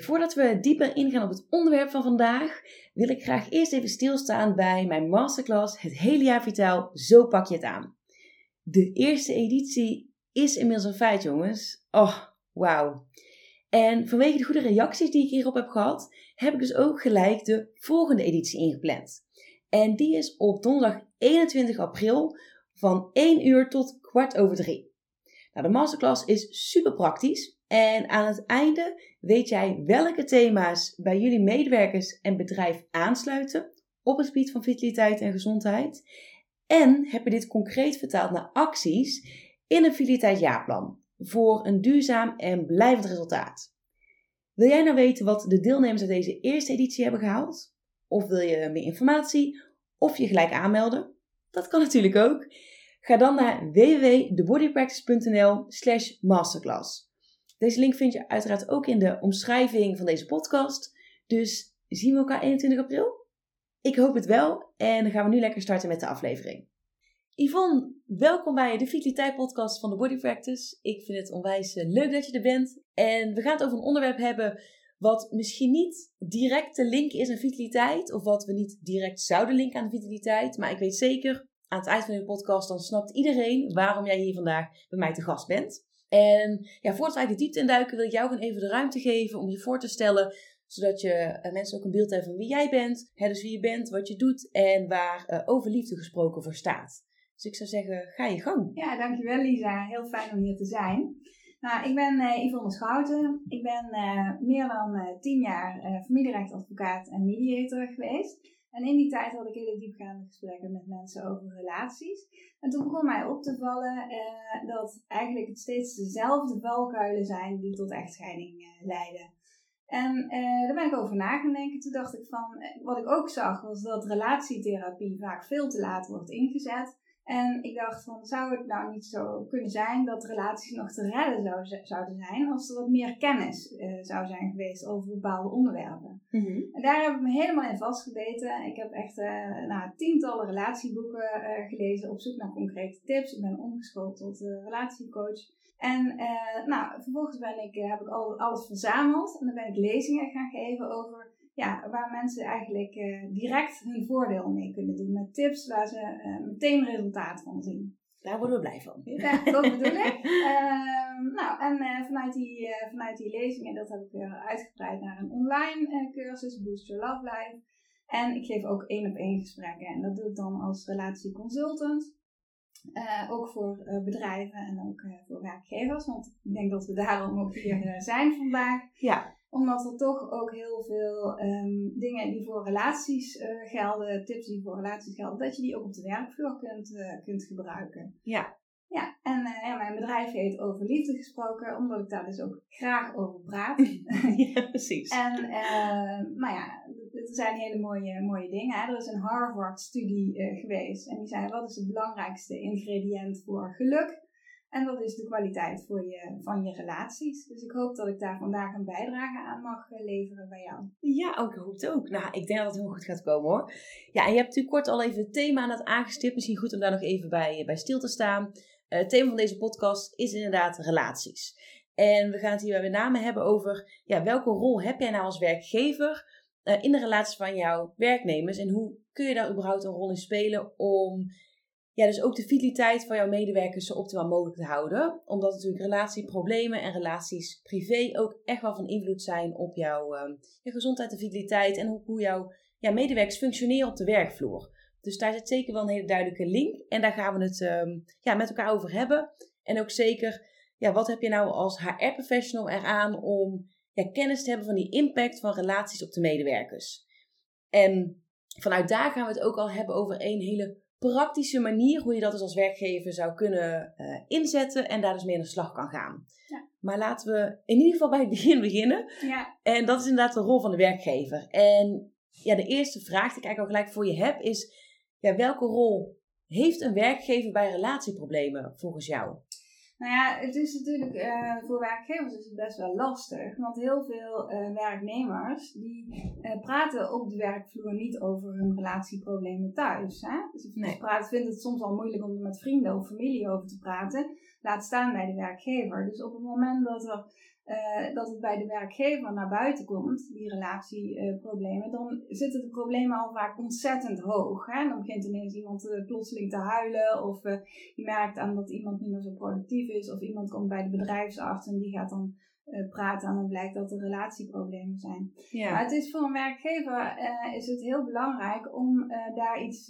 Voordat we dieper ingaan op het onderwerp van vandaag, wil ik graag eerst even stilstaan bij mijn masterclass Het hele jaar vitaal, zo pak je het aan. De eerste editie is inmiddels een feit, jongens. Oh, wauw. En vanwege de goede reacties die ik hierop heb gehad, heb ik dus ook gelijk de volgende editie ingepland. En die is op donderdag 21 april van 1 uur tot kwart over 3. Nou, de masterclass is super praktisch en aan het einde weet jij welke thema's bij jullie medewerkers en bedrijf aansluiten op het gebied van vitaliteit en gezondheid. En heb je dit concreet vertaald naar acties in een vitaliteitsjaarplan voor een duurzaam en blijvend resultaat. Wil jij nou weten wat de deelnemers uit deze eerste editie hebben gehaald? Of wil je meer informatie? Of je gelijk aanmelden? Dat kan natuurlijk ook. Ga dan naar www.thebodypractice.nl slash masterclass. Deze link vind je uiteraard ook in de omschrijving van deze podcast. Dus zien we elkaar 21 april? Ik hoop het wel. En dan gaan we nu lekker starten met de aflevering. Yvonne, welkom bij de Vitaliteit Podcast van de Body Practice. Ik vind het onwijs eh, leuk dat je er bent. En we gaan het over een onderwerp hebben wat misschien niet direct te linken is aan vitaliteit, of wat we niet direct zouden linken aan de vitaliteit. Maar ik weet zeker, aan het eind van de podcast, dan snapt iedereen waarom jij hier vandaag bij mij te gast bent. En ja, voordat wij de diepte induiken, wil ik jou gewoon even de ruimte geven om je voor te stellen zodat je uh, mensen ook een beeld hebben van wie jij bent. Hè, dus wie je bent, wat je doet en waar uh, over liefde gesproken voor staat. Dus ik zou zeggen, ga je gang. Ja, dankjewel Lisa. Heel fijn om hier te zijn. Nou, ik ben uh, Yvonne Schouten. Ik ben meer dan tien jaar familierechtadvocaat en mediator geweest. En in die tijd had ik hele diepgaande gesprekken met mensen over relaties. En toen begon mij op te vallen uh, dat eigenlijk het steeds dezelfde valkuilen zijn die tot echtscheiding uh, leiden. En uh, daar ben ik over na gaan denken. Toen dacht ik van, wat ik ook zag, was dat relatietherapie vaak veel te laat wordt ingezet. En ik dacht van, zou het nou niet zo kunnen zijn dat relaties nog te redden zou, zouden zijn als er wat meer kennis uh, zou zijn geweest over bepaalde onderwerpen. Mm En daar heb ik me helemaal in vastgebeten. Ik heb echt uh, nou, tientallen relatieboeken uh, gelezen op zoek naar concrete tips. Ik ben omgeschoold tot relatiecoach. En nou, vervolgens ben ik, heb ik al, alles verzameld en dan ben ik lezingen gaan geven over ja, waar mensen eigenlijk uh, direct hun voordeel mee kunnen doen. Met tips waar ze uh, meteen resultaat van zien. Daar worden we blij van. Ja, dat bedoel ik. Uh, nou, en uh, vanuit, die, vanuit die lezingen, dat heb ik weer uitgebreid naar een online cursus, Boost Your Love Life. En ik geef ook één op één gesprekken. En dat doe ik dan als relatieconsultant. ook voor bedrijven en ook voor werkgevers. Want ik denk dat we daarom ook hier zijn vandaag. Ja omdat er toch ook heel veel um, dingen die voor relaties uh, gelden, tips die voor relaties gelden, dat je die ook op de werkvloer kunt, uh, kunt gebruiken. Ja. Ja, en uh, ja, mijn bedrijf heet Over Liefde gesproken, omdat ik daar dus ook graag over praat. ja, precies. En, maar ja, er zijn hele mooie, mooie dingen. Hè. Er is een Harvard-studie geweest en die zei: wat is het belangrijkste ingrediënt voor geluk? En dat is de kwaliteit voor je, van je relaties. Dus ik hoop dat ik daar vandaag een bijdrage aan mag eh, leveren bij jou. Ja, ook, ik hoop het ook. Nou, ik denk dat het heel goed gaat komen hoor. Ja, en je hebt natuurlijk kort al even het thema net aangestipt. Misschien goed om daar nog even bij, bij stil te staan. Uh, het thema van deze podcast is inderdaad relaties. En we gaan het hier met name hebben over ja, welke rol heb jij nou als werkgever uh, in de relatie van jouw werknemers? En hoe kun je daar überhaupt een rol in spelen om ja, dus ook de vitaliteit van jouw medewerkers zo optimaal mogelijk te houden. Omdat natuurlijk relatieproblemen en relaties privé ook echt wel van invloed zijn op jouw uh, gezondheid en vitaliteit. En hoe, hoe jouw ja, medewerkers functioneren op de werkvloer. Dus daar zit zeker wel een hele duidelijke link. En daar gaan we het um, ja, met elkaar over hebben. En ook zeker, ja, wat heb je nou als HR-professional eraan om ja, kennis te hebben van die impact van relaties op de medewerkers. En vanuit daar gaan we het ook al hebben over een hele praktische manier hoe je dat dus als werkgever zou kunnen uh, inzetten en daar dus mee aan de slag kan gaan. Ja. Maar laten we in ieder geval bij het begin beginnen. Ja. En dat is inderdaad de rol van de werkgever. En ja, de eerste vraag die ik eigenlijk al gelijk voor je heb is... Ja, welke rol heeft een werkgever bij relatieproblemen volgens jou? Nou ja, het is natuurlijk uh, voor werkgevers is het best wel lastig. Want heel veel uh, werknemers die uh, praten op de werkvloer niet over hun relatieproblemen thuis. Hè? Dus nee. praten, vinden het soms al moeilijk om er met vrienden of familie over te praten. Laat staan bij de werkgever. Dus op het moment dat er uh, dat het bij de werkgever naar buiten komt, die relatieproblemen, uh, dan zitten de problemen al vaak ontzettend hoog. Hè? Dan begint ineens iemand uh, plotseling te huilen, of je merkt aan dat iemand niet meer zo productief is, of iemand komt bij de bedrijfsarts en die gaat dan praten en dan blijkt dat er relatieproblemen zijn. Ja. Maar het is voor een werkgever is het heel belangrijk om daar iets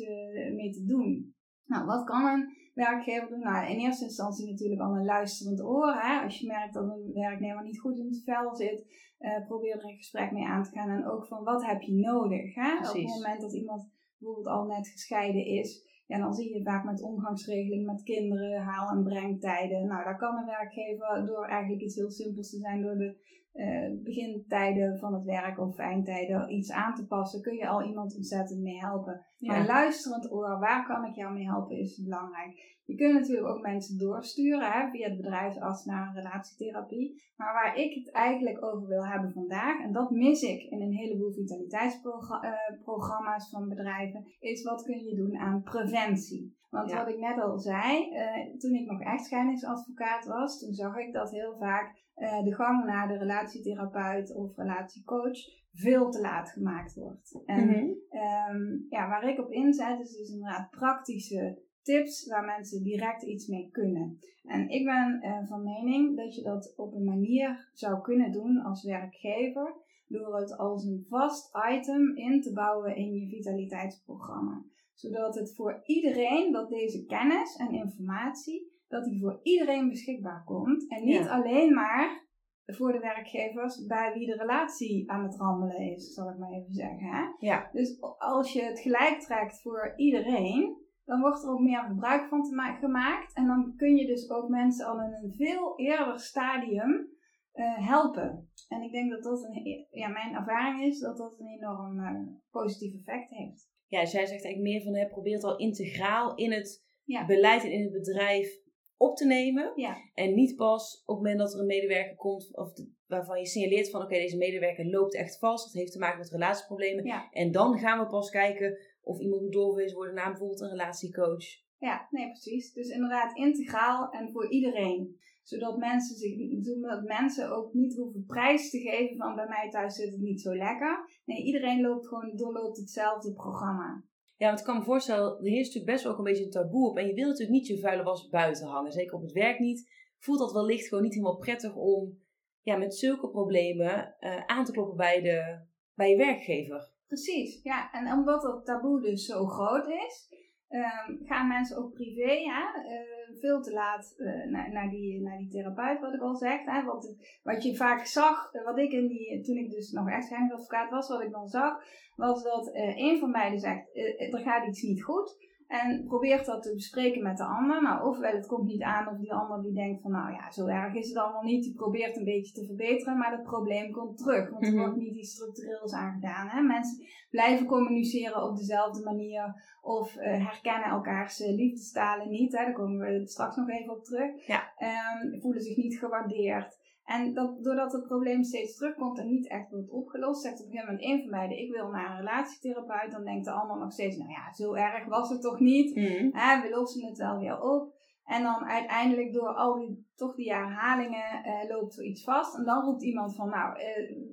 mee te doen. Nou, wat kan een werkgever doen? Nou, in eerste instantie natuurlijk al een luisterend oor. Hè? Als je merkt dat een werknemer niet goed in het vel zit, uh, probeer er een gesprek mee aan te gaan. En ook van wat heb je nodig? Hè? Op het moment dat iemand bijvoorbeeld al net gescheiden is, ja, dan zie je vaak met omgangsregeling met kinderen, haal- en brengtijden. Nou, daar kan een werkgever door eigenlijk iets heel simpels te zijn, door de uh, begintijden van het werk of eindtijden iets aan te passen, kun je al iemand ontzettend mee helpen. Maar luisterend oor, waar kan ik jou mee helpen, is belangrijk. Je kunt natuurlijk ook mensen doorsturen hè, via het bedrijfsarts naar relatietherapie. Maar waar ik het eigenlijk over wil hebben vandaag, en dat mis ik in een heleboel vitaliteitsprogramma's van bedrijven, is wat kun je doen aan preventie. Want wat ik net al zei, uh, toen ik nog echtscheidingsadvocaat was, toen zag ik dat heel vaak uh, de gang naar de relatietherapeut of relatiecoach veel te laat gemaakt wordt. En mm -hmm. ja, waar ik op inzet is dus inderdaad praktische tips waar mensen direct iets mee kunnen. En ik ben uh, van mening dat je dat op een manier zou kunnen doen als werkgever door het als een vast item in te bouwen in je vitaliteitsprogramma. Zodat het voor iedereen, dat deze kennis en informatie dat die voor iedereen beschikbaar komt. En niet alleen maar voor de werkgevers bij wie de relatie aan het rammelen is, zal ik maar even zeggen. Hè? Ja. Dus als je het gelijk trekt voor iedereen, dan wordt er ook meer gebruik van te gemaakt. En dan kun je dus ook mensen al in een veel eerder stadium uh, helpen. En ik denk dat dat een, ja, mijn ervaring is dat dat een enorm uh, positief effect heeft. Ja, zij zegt eigenlijk meer van, hè, probeer het al integraal in het beleid en in het bedrijf op te nemen. Ja. En niet pas op het moment dat er een medewerker komt of waarvan je signaleert van oké, deze medewerker loopt echt vast. Dat heeft te maken met relatieproblemen. Ja. En dan gaan we pas kijken of iemand moet doorverwezen worden naar bijvoorbeeld een relatiecoach. Ja, nee, precies. Dus inderdaad integraal en voor iedereen. Zodat mensen, zich, zodat mensen ook niet hoeven prijs te geven van bij mij thuis zit het niet zo lekker. Nee, iedereen loopt gewoon, doorloopt hetzelfde programma. Ja, want ik kan me voorstellen, er heerst natuurlijk best wel ook een beetje een taboe op. En je wil natuurlijk niet je vuile was buiten hangen. Zeker op het werk niet. Voelt dat wellicht gewoon niet helemaal prettig om ja, met zulke problemen uh, aan te kloppen bij, de, bij je werkgever. Precies, ja. En omdat dat taboe dus zo groot is, um, gaan mensen ook privé ja, uh, veel te laat uh, naar, die, naar die therapeut, wat ik al zeg. Hè, wat, wat je vaak zag, wat ik in die, toen ik dus nog echtscheidingsadvocaat was, wat ik dan zag, was dat een van beiden zegt, er gaat iets niet goed. En probeert dat te bespreken met de ander. Nou, ofwel het komt niet aan, of die ander die denkt van, nou ja, zo erg is het allemaal niet. Die probeert een beetje te verbeteren, maar het probleem komt terug. Want er mhm. wordt niet iets structureels aan gedaan. Hè? Mensen blijven communiceren op dezelfde manier. Of uh, herkennen elkaars uh, liefdestalen niet. Hè? Daar komen we straks nog even op terug. Ja. Um, voelen zich niet gewaardeerd. En dat, doordat het probleem steeds terugkomt en niet echt wordt opgelost, zegt op een gegeven moment één van beiden, ik wil naar een relatietherapeut. Dan denkt de ander nog steeds, nou ja, zo erg was het toch niet. Mm. we lossen het wel weer op. En dan uiteindelijk door al die, toch die herhalingen uh, loopt er iets vast. En dan roept iemand van, nou,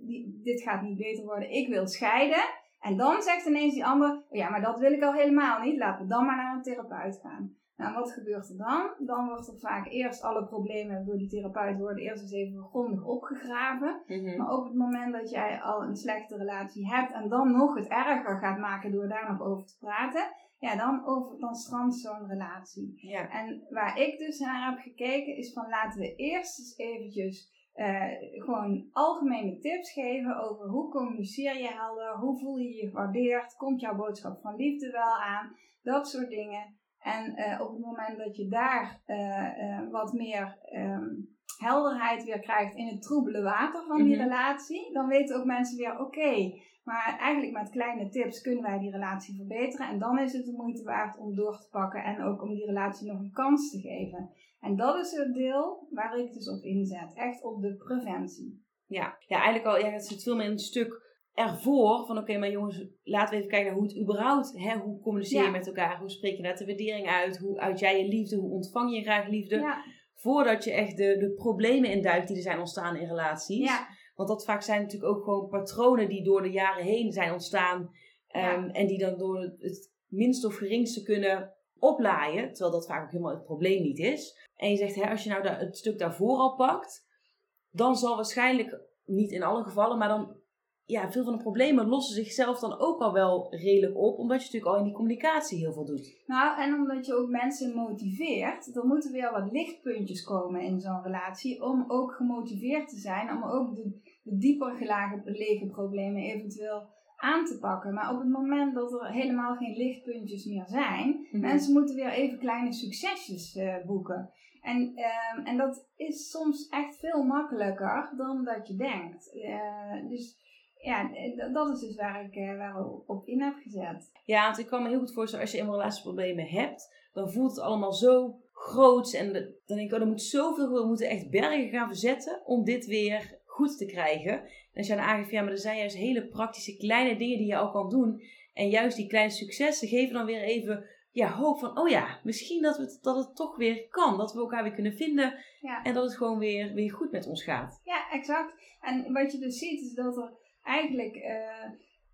die, dit gaat niet beter worden, ik wil scheiden. En dan zegt ineens die ander, oh ja, maar dat wil ik al helemaal niet, laten we dan maar naar een therapeut gaan. Nou, wat gebeurt er dan? Dan wordt er vaak eerst alle problemen door die therapeut worden eerst eens even grondig opgegraven. Mhm. Maar op het moment dat jij al een slechte relatie hebt en dan nog het erger gaat maken door daar nog over te praten, ja, dan, over, dan strandt zo'n relatie. Ja. En waar ik dus naar heb gekeken is van laten we eerst eens eventjes uh, gewoon algemene tips geven over hoe communiceer je helder, hoe voel je je gewaardeerd, komt jouw boodschap van liefde wel aan, dat soort dingen. En uh, op het moment dat je daar uh, uh, wat meer um, helderheid weer krijgt in het troebele water van die Mhm. relatie, dan weten ook mensen weer, oké, maar eigenlijk met kleine tips kunnen wij die relatie verbeteren. En dan is het de moeite waard om door te pakken en ook om die relatie nog een kans te geven. En dat is het deel waar ik dus op inzet. Echt op de preventie. Ja, ja eigenlijk al, ja, het zit veel meer in een stuk ervoor van oké, maar jongens, laten we even kijken naar hoe het überhaupt, hè, hoe communiceer je Ja. met elkaar, hoe spreek je daar de waardering uit, hoe uit jij je liefde, hoe ontvang je graag liefde, Ja, voordat je echt de, de problemen induikt die er zijn ontstaan in relaties. ja, Want dat vaak zijn natuurlijk ook gewoon patronen die door de jaren heen zijn ontstaan ehm, en die dan door het minst of geringste kunnen oplaaien, terwijl dat vaak ook helemaal het probleem niet is. En je zegt, hè, als je nou het stuk daarvoor al pakt, dan zal waarschijnlijk, niet in alle gevallen, maar dan, ja, veel van de problemen lossen zichzelf dan ook al wel redelijk op, omdat je natuurlijk al in die communicatie heel veel doet. Nou, en omdat je ook mensen motiveert, er moeten weer wat lichtpuntjes komen in zo'n relatie om ook gemotiveerd te zijn, om ook de, de dieper gelagen lege problemen eventueel aan te pakken. Maar op het moment dat er helemaal geen lichtpuntjes meer zijn, Mhm. mensen moeten weer even kleine succesjes eh, boeken. En, ehm, en dat is soms echt veel makkelijker dan dat je denkt. Eh, dus ja, dat is dus waar ik eh, waar op in heb gezet. Ja, want ik kan me heel goed voorstellen, als je eenmaal relatieproblemen hebt, dan voelt het allemaal zo groot. En dan denk ik, oh, er moet zoveel, we moeten echt bergen gaan verzetten om dit weer goed te krijgen. En als je dan aangeeft, ja, maar er zijn juist hele praktische kleine dingen die je al kan doen. En juist die kleine successen geven dan weer even ja, hoop van, oh ja, misschien dat, we het, dat het toch weer kan. Dat we elkaar weer kunnen vinden Ja. en dat het gewoon weer, weer goed met ons gaat. Ja, exact. En wat je dus ziet is dat er eigenlijk, eh,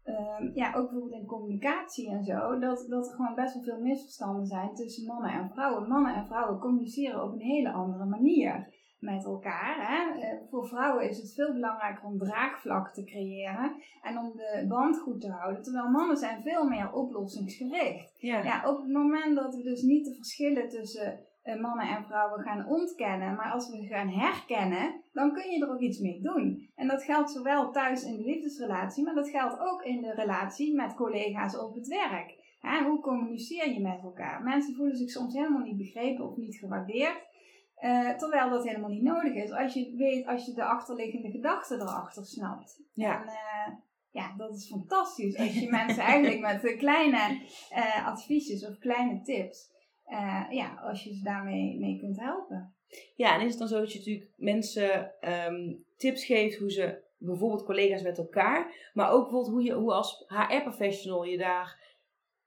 ehm, ja, ook bijvoorbeeld in communicatie en zo, dat, dat er gewoon best wel veel misverstanden zijn tussen mannen en vrouwen. Mannen en vrouwen communiceren op een hele andere manier met elkaar. Hè? Eh, voor vrouwen is het veel belangrijker om draagvlak te creëren en om de band goed te houden. Terwijl mannen zijn veel meer oplossingsgericht. Ja, Ja, op het moment dat we dus niet de verschillen tussen eh, mannen en vrouwen gaan ontkennen, maar als we gaan herkennen, dan kun je er ook iets mee doen. En dat geldt zowel thuis in de liefdesrelatie, maar dat geldt ook in de relatie met collega's op het werk. Hoe communiceer je met elkaar? Mensen voelen zich soms helemaal niet begrepen of niet gewaardeerd. eh, terwijl dat helemaal niet nodig is. Als je weet, als je de achterliggende gedachten erachter snapt. Ja. En, eh, ja, dat is fantastisch. Als je mensen eigenlijk met eh, kleine eh, adviesjes of kleine tips, ja, als je ze daarmee mee kunt helpen. Ja, en is het dan zo dat je natuurlijk mensen ehm, tips geeft hoe ze bijvoorbeeld collega's met elkaar, maar ook bijvoorbeeld hoe je hoe als HR-professional je daar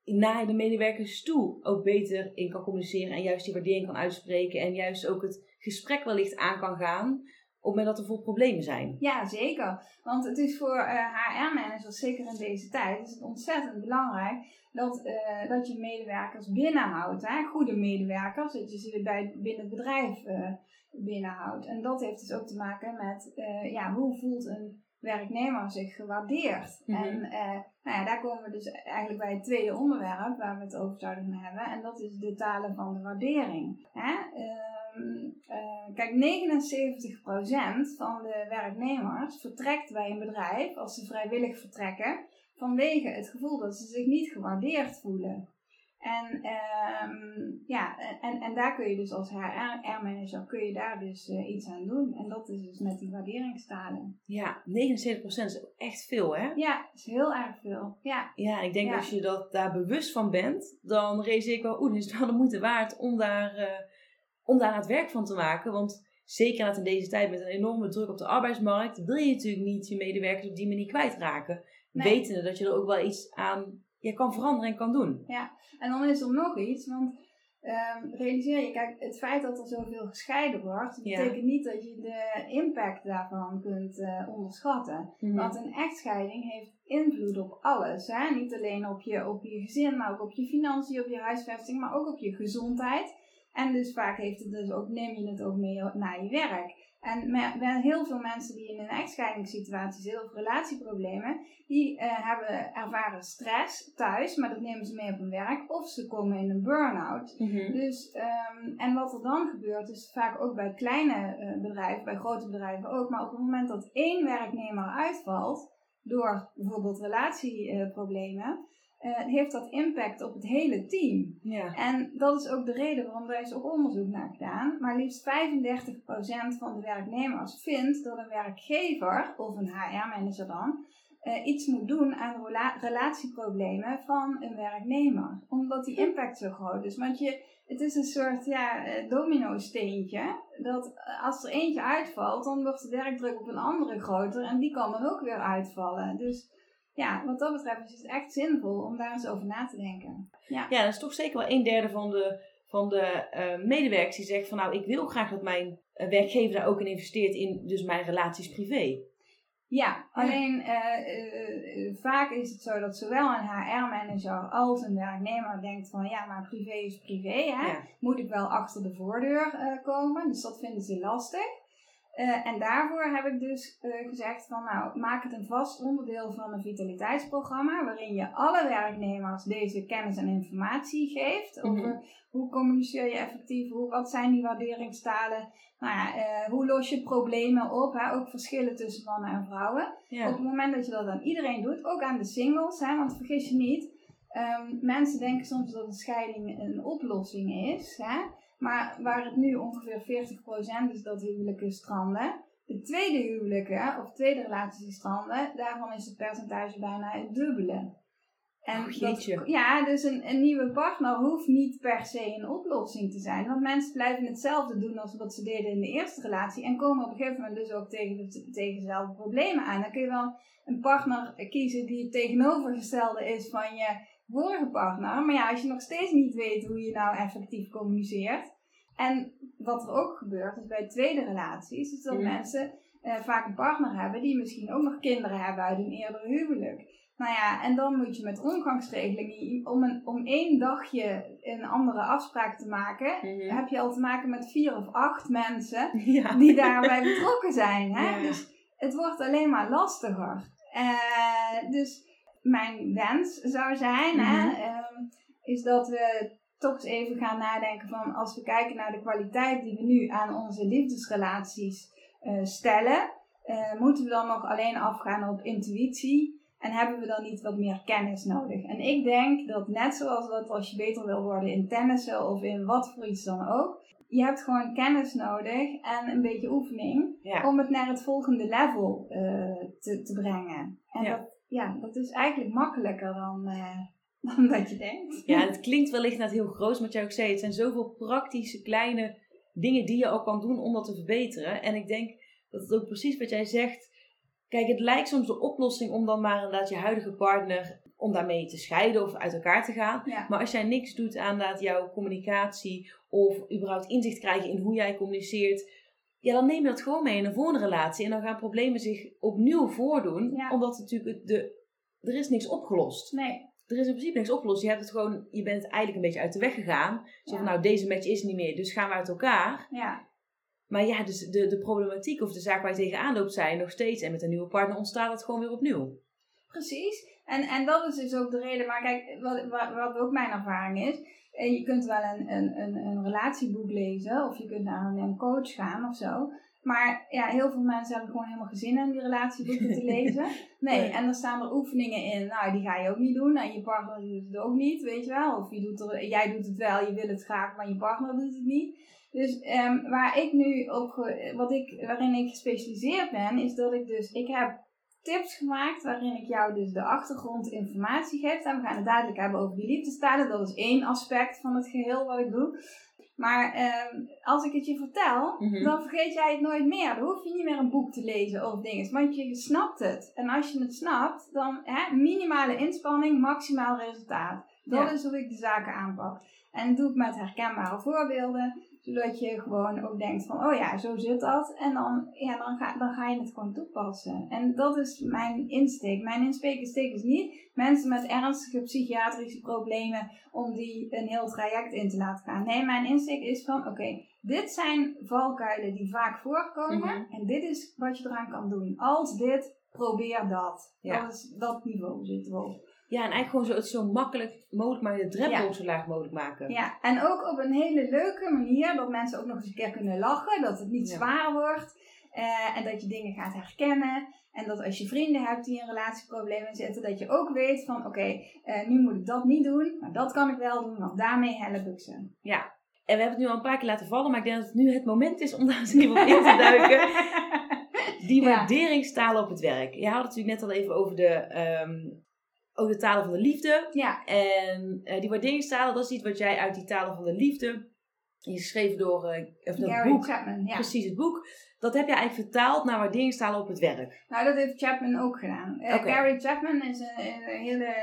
naar de medewerkers toe ook beter in kan communiceren en juist die waardering kan uitspreken en juist ook het gesprek wellicht aan kan gaan op het moment dat er veel problemen zijn. Ja, zeker. Want het is voor HR-managers, zeker in deze tijd, is het ontzettend belangrijk dat, eh, dat je medewerkers binnenhoudt. Hè? Goede medewerkers, dat je ze bij, binnen het bedrijf eh, binnenhoudt. En dat heeft dus ook te maken met eh, ja, hoe voelt een werknemer zich gewaardeerd. Mhm. En eh, nou ja, daar komen we dus eigenlijk bij het tweede onderwerp waar we het over zouden hebben. En dat is de talen van de waardering. Hè? Ehm, eh, kijk, 79% van de werknemers vertrekt bij een bedrijf als ze vrijwillig vertrekken vanwege het gevoel dat ze zich niet gewaardeerd voelen. En, ehm, ja, en, en daar kun je dus als HR-manager kun je daar dus eh, iets aan doen. En dat is dus met die waarderingstalen. Ja, 79% is echt veel hè? Ja, is heel erg veel. Ja, Ja, ik denk Ja. als je dat daar bewust van bent, dan realiseer ik wel, oeh, is het wel de moeite waard om daar, eh, om daar het werk van te maken. Want zeker in deze tijd met een enorme druk op de arbeidsmarkt, wil je natuurlijk niet je medewerkers op die manier kwijtraken. Nee. Wetende dat je er ook wel iets aan je kan veranderen en kan doen. En dan is er nog iets, want ehm, realiseer je, kijk, het feit dat er zoveel gescheiden wordt, Ja. betekent niet dat je de impact daarvan kunt eh, onderschatten. Want een echtscheiding heeft invloed op alles. Hè? Niet alleen op je, op je gezin, maar ook op je financiën, op je huisvesting, maar ook op je gezondheid. En dus vaak heeft het dus ook, neem je het ook mee naar je werk. En me- me- heel veel mensen die in een echtscheidingssituatie zitten, veel relatieproblemen, die eh, hebben ervaren stress thuis, maar dat nemen ze mee op hun werk. Of ze komen in een burn-out. Mhm. Dus, ehm, en wat er dan gebeurt, is vaak ook bij kleine eh, bedrijven, bij grote bedrijven ook, maar op het moment dat één werknemer uitvalt, door bijvoorbeeld relatieproblemen, uh, heeft dat impact op het hele team. Ja. En dat is ook de reden waarom daar is ook onderzoek naar gedaan. Maar liefst 35% van de werknemers vindt dat een werkgever, of een HR-manager dan, uh, iets moet doen aan relatieproblemen van een werknemer. Omdat die impact zo groot is. Want je, het is een soort ja, eh, domino-steentje. Dat als er eentje uitvalt, dan wordt de werkdruk op een andere groter. En die kan dan ook weer uitvallen. Dus ja, wat dat betreft is het echt zinvol om daar eens over na te denken. Ja, ja dat is toch zeker wel een derde van de, van de uh, medewerkers die zegt van nou, ik wil graag dat mijn werkgever daar ook in investeert in dus mijn relaties privé. Ja, alleen uh, vaak is het zo dat zowel een HR-manager als een werknemer denkt van ja, maar privé is privé. Hè? Moet ik wel achter de voordeur komen? Dus dat vinden ze lastig. Uh, en daarvoor heb ik dus uh, gezegd van nou, maak het een vast onderdeel van een vitaliteitsprogramma waarin je alle werknemers deze kennis en informatie geeft over mhm. hoe communiceer je effectief, hoe, wat zijn die waarderingstalen, nou ja, uh, hoe los je problemen op, hè, ook verschillen tussen mannen en vrouwen. Op het moment dat je dat aan iedereen doet, ook aan de singles, hè, want vergis je niet, um, mensen denken soms dat een scheiding een oplossing is. Hè, maar waar het nu ongeveer 40% is dat huwelijken stranden. De tweede huwelijken of tweede relaties stranden, daarvan is het percentage bijna het dubbele. En oh, dat, ja, dus een, een nieuwe partner hoeft niet per se een oplossing te zijn. Want mensen blijven hetzelfde doen als wat ze deden in de eerste relatie. En komen op een gegeven moment dus ook tegen, tegen dezelfde problemen aan. Dan kun je wel een partner kiezen die het tegenovergestelde is van je vorige partner. Maar ja, als je nog steeds niet weet hoe je nou effectief communiceert. En wat er ook gebeurt, is bij tweede relaties, is dat mensen uh, vaak een partner hebben die misschien ook nog kinderen hebben uit een eerdere huwelijk. Nou ja, en dan moet je met omgangsregelingen, om, een, om één dagje een andere afspraak te maken, mhm. heb je al te maken met vier of acht mensen die daarbij betrokken zijn. Hè? Dus het wordt alleen maar lastiger. Uh, dus mijn wens zou zijn, hè, mhm. ehm, is dat we toch eens even gaan nadenken van als we kijken naar de kwaliteit die we nu aan onze liefdesrelaties uh, stellen, uh, moeten we dan nog alleen afgaan op intuïtie en hebben we dan niet wat meer kennis nodig? En ik denk dat net zoals dat als je beter wil worden in tennissen of in wat voor iets dan ook, je hebt gewoon kennis nodig en een beetje oefening om het naar het volgende level uh, te, te brengen. En ja. Dat, ja, dat is eigenlijk makkelijker dan, uh, dan dat je denkt. Ja, het klinkt wellicht net heel groot, maar jij ook zei, het zijn zoveel praktische kleine dingen die je ook kan doen om dat te verbeteren. En ik denk dat het ook precies wat jij zegt. Kijk, het lijkt soms de oplossing om dan maar inderdaad je huidige partner om daarmee te scheiden of uit elkaar te gaan. Maar als jij niks doet aan dat jouw communicatie of überhaupt inzicht krijgen in hoe jij communiceert, ja, dan neem je dat gewoon mee in een volgende relatie. En dan gaan problemen zich opnieuw voordoen, omdat natuurlijk de, er is niks opgelost. Nee. Er is in principe niks opgelost. Je hebt het gewoon, je bent eigenlijk een beetje uit de weg gegaan. Zo van, nou, deze match is niet meer, dus gaan we uit elkaar. Ja. Maar ja, dus de, de problematiek of de zaak waar je tegenaan loopt zijn nog steeds. En met een nieuwe partner ontstaat het gewoon weer opnieuw. Precies. En, en dat is dus ook de reden. Maar kijk, wat, wat, wat ook mijn ervaring is. En je kunt wel een, een, een, een relatieboek lezen. Of je kunt naar een coach gaan of zo. Maar ja, heel veel mensen hebben gewoon helemaal geen zin in die relatieboeken te lezen. Nee, en dan staan er oefeningen in. Nou, die ga je ook niet doen. En je partner doet het ook niet, weet je wel. Of je doet er, jij doet het wel, je wil het graag, maar je partner doet het niet. Dus um, waar ik nu op, wat ik, waarin ik gespecialiseerd ben, is dat ik dus, ik heb tips gemaakt waarin ik jou dus de achtergrondinformatie geef. En we gaan het dadelijk hebben over die liefdestalen. Dat is één aspect van het geheel wat ik doe. Maar um, als ik het je vertel, mhm. dan vergeet jij het nooit meer. Dan hoef je niet meer een boek te lezen of dingen. Want je snapt het. En als je het snapt, dan hè, minimale inspanning, maximaal resultaat. Dat is hoe ik de zaken aanpak. En dat doe ik met herkenbare voorbeelden zodat je gewoon ook denkt van, oh ja, zo zit dat. En dan, ja, dan, ga, dan ga je het gewoon toepassen. En dat is mijn insteek. Mijn insteek is niet mensen met ernstige psychiatrische problemen om die een heel traject in te laten gaan. Nee, mijn insteek is van, oké, dit zijn valkuilen die vaak voorkomen. Mhm. En dit is wat je eraan kan doen. Als dit, probeer dat. Ja. Dat, is, dat niveau zitten we op. Ja, en eigenlijk gewoon zo, het zo makkelijk mogelijk maar de drempel zo laag mogelijk maken. Ja, en ook op een hele leuke manier, dat mensen ook nog eens een keer kunnen lachen, dat het niet zwaar wordt. Eh, en dat je dingen gaat herkennen. En dat als je vrienden hebt die in relatieproblemen zitten, dat je ook weet van oké, eh, nu moet ik dat niet doen, maar dat kan ik wel doen, want daarmee help ik ze. Ja, en we hebben het nu al een paar keer laten vallen, maar ik denk dat het nu het moment is om daar eens even op in te duiken. Die waarderingstalen op het werk. Je had het natuurlijk net al even over de, ehm, over de talen van de liefde. Ja, En eh, die waarderingstalen, dat is iets wat jij uit die talen van de liefde, is geschreven door eh, of dat Gary boek, Chapman. Ja. precies het boek, dat heb je eigenlijk vertaald naar waarderingstalen op het werk. Nou, dat heeft Chapman ook gedaan. Oké. Gary Chapman is een, een hele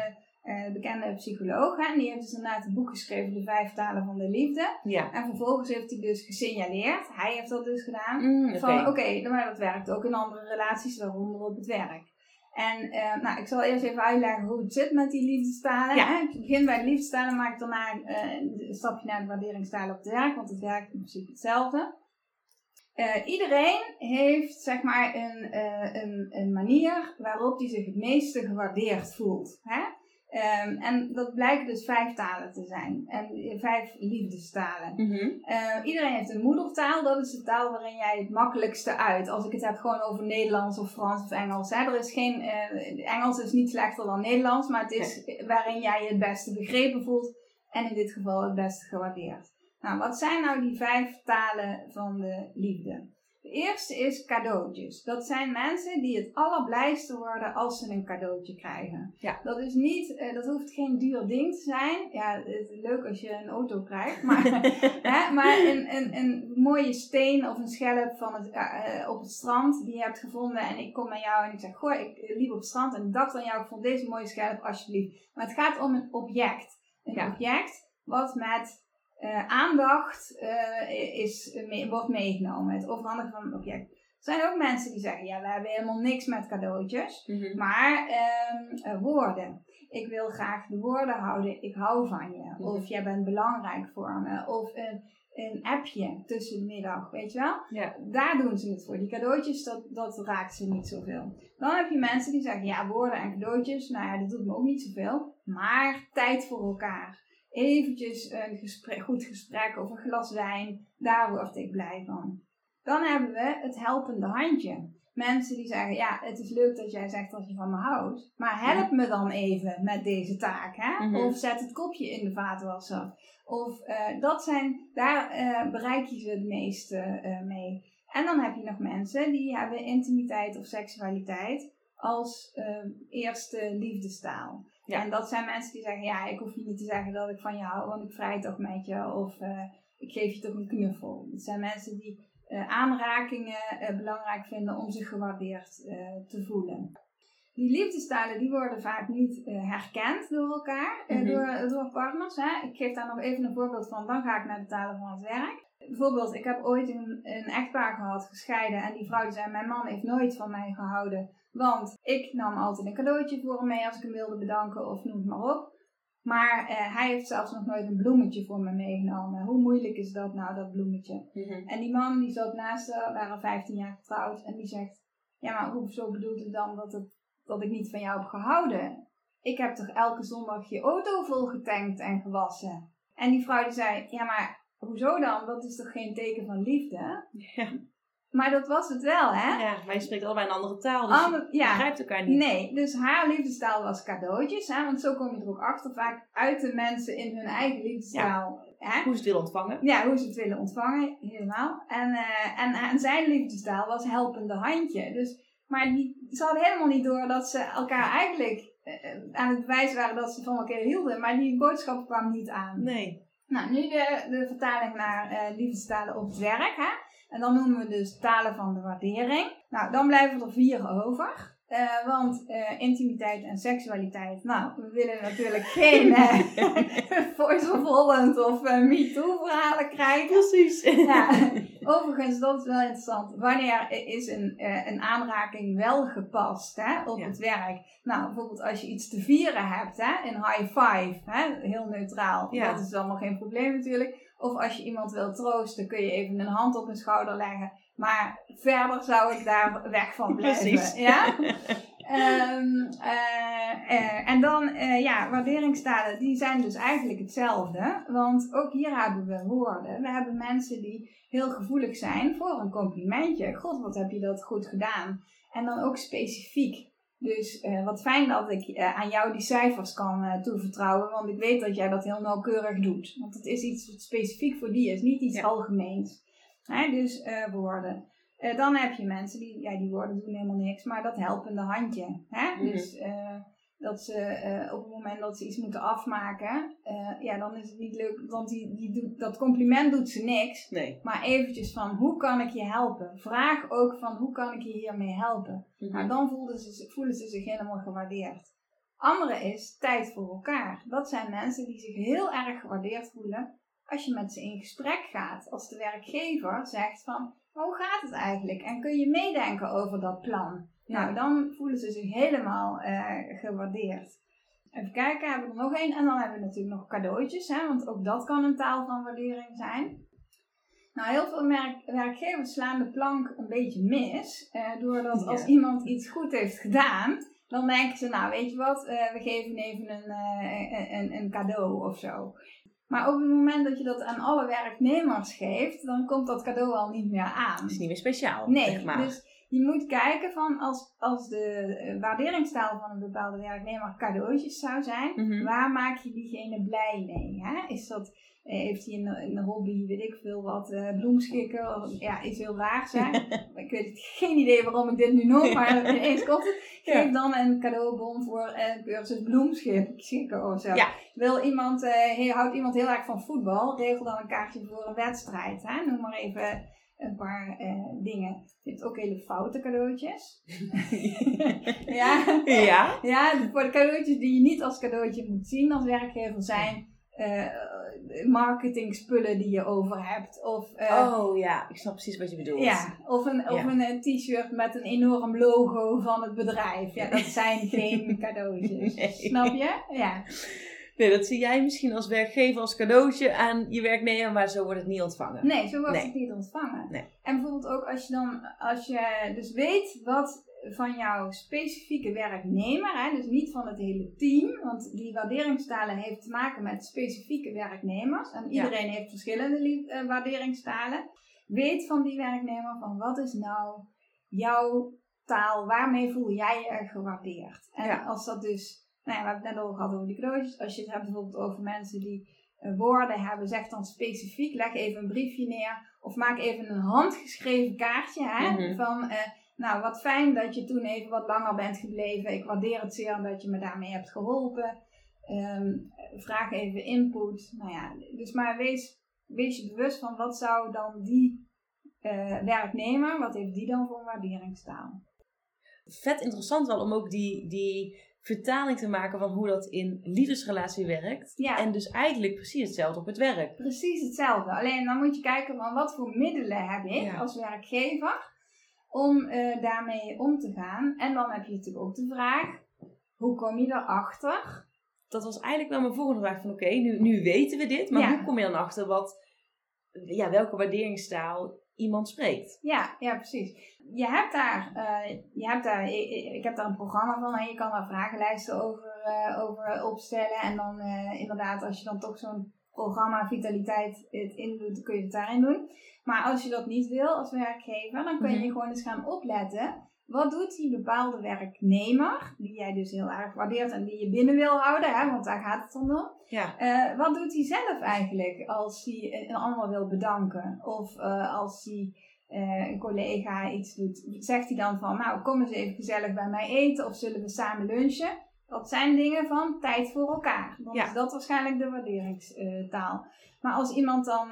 bekende psycholoog. Hè? En die heeft dus inderdaad het boek geschreven, De Vijf Talen van de Liefde. Ja. En vervolgens heeft hij dus gesignaleerd, hij heeft dat dus gedaan, Mm, oké. van oké, maar dat werkt ook in andere relaties, waaronder op het werk. En eh, nou, ik zal eerst even uitleggen hoe het zit met die liefdestalen. Ja. Hè? Ik begin bij de liefdestalen, maak ik daarna eh, een stapje naar de waarderingstalen op het werk, want het werkt in principe hetzelfde. Eh, iedereen heeft zeg maar een, een, een manier waarop hij zich het meeste gewaardeerd voelt. Hè? Ehm, en dat blijken dus vijf talen te zijn. En eh, vijf liefdestalen. Mhm. Eh, iedereen heeft een moedertaal. Dat is de taal waarin jij het makkelijkste uit. Als ik het heb gewoon over Nederlands of Frans of Engels. Hè. Er is geen, eh, Engels is niet slechter dan Nederlands. Maar het is waarin jij je het beste begrepen voelt. En in dit geval het beste gewaardeerd. Nou, wat zijn nou die vijf talen van de liefde? De eerste is cadeautjes. Dat zijn mensen die het allerblijste worden als ze een cadeautje krijgen. Ja. Dat is niet, eh, dat hoeft geen duur ding te zijn. Ja, het is leuk als je een auto krijgt, maar, hè, maar een, een, een mooie steen of een schelp van het, eh, eh, op het strand die je hebt gevonden. En ik kom naar jou en ik zeg, goh, ik liep op het strand en ik dacht aan jou, ik vond deze mooie schelp, alsjeblieft. Maar het gaat om een object. Een Ja. object wat met eh, aandacht eh, is, wordt meegenomen. Het overhandigen van een object. Er zijn ook mensen die zeggen, ja, we hebben helemaal niks met cadeautjes. Mhm. Maar ehm, eh, woorden. Ik wil graag de woorden houden. Ik hou van je. Mhm. Of jij bent belangrijk voor me. Of een, een appje tussen de middag. Weet je wel? Ja. Daar doen ze het voor. Die cadeautjes, dat, dat raakt ze niet zoveel. Dan heb je mensen die zeggen, ja, woorden en cadeautjes. Nou ja, dat doet me ook niet zoveel. Maar tijd voor elkaar. Eventjes een gesprek, goed gesprek of een glas wijn. Daar word ik blij van. Dan hebben we het helpende handje mensen die zeggen: Ja, het is leuk dat jij zegt dat je van me houdt, maar help me dan even met deze taak. Hè? Mhm. Of zet het kopje in de vaatwasser. Of eh, dat zijn, daar eh, bereik je ze het meeste eh, mee. En dan heb je nog mensen die hebben intimiteit of seksualiteit als eerste liefdestaal. Ja. En dat zijn mensen die zeggen: Ja, ik hoef je niet te zeggen dat ik van je hou, want ik vrij toch met je. Of eh, ik geef je toch een knuffel. Dat zijn mensen die eh, aanrakingen eh, belangrijk vinden om zich gewaardeerd te voelen. Die liefdestalen die worden vaak niet herkend door elkaar, Mhm. door, door partners. Hè. Ik geef daar nog even een voorbeeld van, dan ga ik naar de talen van het werk. Bijvoorbeeld, ik heb ooit een, een echtpaar gehad, gescheiden, en die vrouw die zei, mijn man heeft nooit van mij gehouden, want ik nam altijd een cadeautje voor hem mee als ik hem wilde bedanken of noem het maar op. Maar eh, hij heeft zelfs nog nooit een bloemetje voor me meegenomen. Hoe moeilijk is dat nou, dat bloemetje? Mhm. En die man die zat naast haar, waren 15 jaar getrouwd. En die zegt, ja maar hoezo bedoelt het dan dat, het, dat ik niet van jou heb gehouden? Ik heb toch elke zondag je auto vol getankt en gewassen? En die vrouw die zei, ja maar hoezo dan? Dat is toch geen teken van liefde? Ja. Maar dat was het wel hè? ja, maar je spreekt allebei een andere taal, dus je ja, begrijpt elkaar niet. Nee, dus haar liefdestaal was cadeautjes. Hè? Want zo kom je er ook achter. Vaak uiten mensen in hun eigen liefdestaal. Hè? Hoe ze het willen ontvangen. Ja, hoe ze het willen ontvangen, helemaal. En, eh, en, en zijn liefdestaal was helpende handje. Dus, maar die, ze hadden helemaal niet door dat ze elkaar eigenlijk eh, aan het bewijzen waren dat ze van elkaar hielden. Maar die boodschap kwam niet aan. Nee. Nou, nu de, de vertaling naar eh liefdestalen op het werk. Hè? En dan noemen we dus talen van de waardering. Nou, dan blijven er vier over. Eh, want eh, intimiteit en seksualiteit, nou, we willen natuurlijk geen eh, Voice of Holland of MeToo verhalen krijgen. Precies. Ja, overigens, dat is wel interessant. Wanneer is een, een aanraking wel gepast hè, op Ja. het werk? Nou, bijvoorbeeld als je iets te vieren hebt, hè, een high five, hè, heel neutraal. Ja. Dat is allemaal geen probleem natuurlijk. Of als je iemand wil troosten, kun je even een hand op een schouder leggen. Maar verder zou ik daar weg van blijven. Precies. Ja? Ehm, eh, eh, en dan, eh, ja, waarderingstalen, die zijn dus eigenlijk hetzelfde. Want ook hier hebben we woorden. We hebben mensen die heel gevoelig zijn voor een complimentje. God, wat heb je dat goed gedaan. En dan ook specifiek. Dus wat fijn dat ik aan jou die cijfers kan toevertrouwen, want ik weet dat jij dat heel nauwkeurig doet. Want het is iets wat specifiek voor die is, niet iets algemeens. dus woorden. Uh, dan heb je mensen die, ja, die woorden doen helemaal niks, maar dat helpende handje. Hè? Mhm. Dus uh, dat ze uh, op het moment dat ze iets moeten afmaken, ja, dan is het niet leuk, want die, die doet, dat compliment doet ze niks. Nee. Maar eventjes van, hoe kan ik je helpen? Vraag ook van, hoe kan ik je hiermee helpen? Mm Nou, dan voelen ze, voelen ze zich helemaal gewaardeerd. Andere is tijd voor elkaar. Dat zijn mensen die zich heel erg gewaardeerd voelen als je met ze in gesprek gaat. Als de werkgever zegt van, hoe gaat het eigenlijk? En kun je meedenken over dat plan? Nou, dan voelen ze zich helemaal uh, gewaardeerd. Even kijken, hebben we er nog één? En dan hebben we natuurlijk nog cadeautjes, hè, want ook dat kan een taal van waardering zijn. Nou, heel veel werkgevers slaan de plank een beetje mis. Uh, doordat als iemand iets goed heeft gedaan, dan denken ze, nou weet je wat, uh, we geven even een, een, een, cadeau of zo. Maar op het moment dat je dat aan alle werknemers geeft, dan komt dat cadeau al niet meer aan. Het is niet meer speciaal. Nee, zeg maar. dus je moet kijken van als, als de eh, waarderingstaal van een bepaalde werknemer cadeautjes zou zijn, mhm. waar maak je diegene blij mee? Hè? Is dat eh, heeft hij een, een hobby, weet ik veel wat, uh, bloemschikken, of, ja, iets heel raars zijn. ik weet geen idee waarom ik dit nu noem, maar ineens komt het. Geef dan een cadeaubon voor een cursus bloemschikken of zo. Wil iemand, uh, houdt iemand heel erg van voetbal, regel dan een kaartje voor een wedstrijd. Hè? Noem maar even een paar dingen. Je hebt ook hele foute cadeautjes. ja. ja. Ja, voor de cadeautjes die je niet als cadeautje moet zien als werkgever zijn uh, marketing spullen die je over hebt. Of, uh, oh ja, ik snap precies wat je bedoelt. Ja, of een, of een eh, t-shirt met een enorm logo van het bedrijf. Ja, dat zijn geen cadeautjes. Snap je? Ja. Nee, dat zie jij misschien als werkgever als cadeautje aan je werknemer, maar zo wordt het niet ontvangen. Nee, zo wordt het niet ontvangen. Nee. En bijvoorbeeld ook als je dan, als je dus weet wat van jouw specifieke werknemer, hè, dus niet van het hele team, want die waarderingstalen heeft te maken met specifieke werknemers en iedereen heeft verschillende uh, waarderingstalen. Weet van die werknemer van wat is nou jouw taal, waarmee voel jij je gewaardeerd? En als dat dus, nou ja, we hebben het net over gehad over die cadeautjes, als je het hebt bijvoorbeeld over mensen die uh, woorden hebben, zeg dan specifiek, leg even een briefje neer of maak even een handgeschreven kaartje hè, mhm. van... Uh, nou, wat fijn dat je toen even wat langer bent gebleven. Ik waardeer het zeer dat je me daarmee hebt geholpen. Ehm, vraag even input. Nou ja, dus maar wees, wees je bewust van wat zou dan die uh, werknemer, wat heeft die dan voor een waarderingstaal? Vet interessant wel om ook die, die vertaling te maken van hoe dat in liefdesrelatie werkt. Ja. En dus eigenlijk precies hetzelfde op het werk. Precies hetzelfde. Alleen dan moet je kijken van wat voor middelen heb ik als werkgever om uh, daarmee om te gaan. En dan heb je natuurlijk ook de vraag, hoe kom je erachter? Dat was eigenlijk wel mijn volgende vraag van oké, nu, nu weten we dit, maar hoe kom je dan achter wat, ja, welke waarderingstaal iemand spreekt? Ja, ja precies. Je hebt daar, uh, je hebt daar ik, ik, heb daar een programma van en je kan daar vragenlijsten over, uh, over opstellen. En dan inderdaad, als je dan toch zo'n programma Vitaliteit het indoet, kun je het daarin doen. Maar als je dat niet wil als werkgever, dan kun je mhm. gewoon eens gaan opletten. Wat doet die bepaalde werknemer, die jij dus heel erg waardeert en die je binnen wil houden, hè, want daar gaat het om. Ja. Uh, wat doet hij zelf eigenlijk als hij een ander wil bedanken? Of uh, als hij uh, een collega iets doet, zegt hij dan van, nou kom eens even gezellig bij mij eten of zullen we samen lunchen? Dat zijn dingen van tijd voor elkaar. Dan is dat waarschijnlijk de waarderingstaal. Maar als iemand dan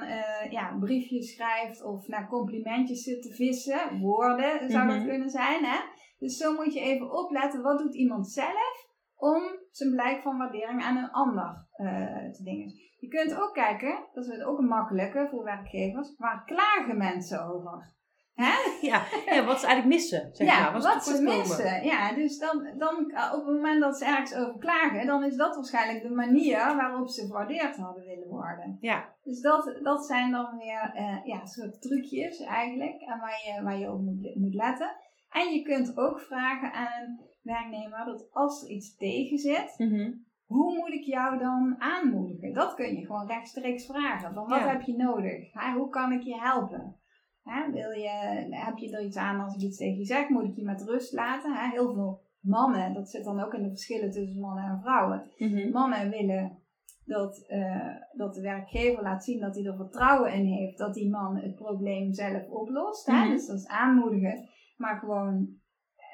ja, briefjes schrijft of naar complimentjes zit te vissen, woorden zou dat mhm. kunnen zijn. Hè? Dus zo moet je even opletten, wat doet iemand zelf om zijn blijk van waardering aan een ander uh, te dingen. Je kunt ook kijken, dat is ook een makkelijke voor werkgevers, waar klagen mensen over? Hè? Ja, ja, wat ze eigenlijk missen. Zeg ja, maar. wat ze missen. Ja, dus dan, dan eh, op het moment dat ze ergens over klagen, dan is dat waarschijnlijk de manier waarop ze gewaardeerd hadden willen worden. Ja. Dus dat, dat zijn dan weer uh, ja, soort trucjes eigenlijk, en waar je, waar je op moet, moet letten. En je kunt ook vragen aan werknemer dat als er iets tegen zit, Mhm. hoe moet ik jou dan aanmoedigen? Dat kun je gewoon rechtstreeks vragen. Van wat Ja. heb je nodig? Hè, hoe kan ik je helpen? Hè, wil je, heb je er iets aan als ik iets tegen je zeg? Moet ik je met rust laten? Hè, heel veel mannen, dat zit dan ook in de verschillen tussen mannen en vrouwen. Mhm. Mannen willen dat, eh, dat de werkgever laat zien dat hij er vertrouwen in heeft dat die man het probleem zelf oplost. Hè? Mhm. Dus dat is aanmoedigen. Maar gewoon,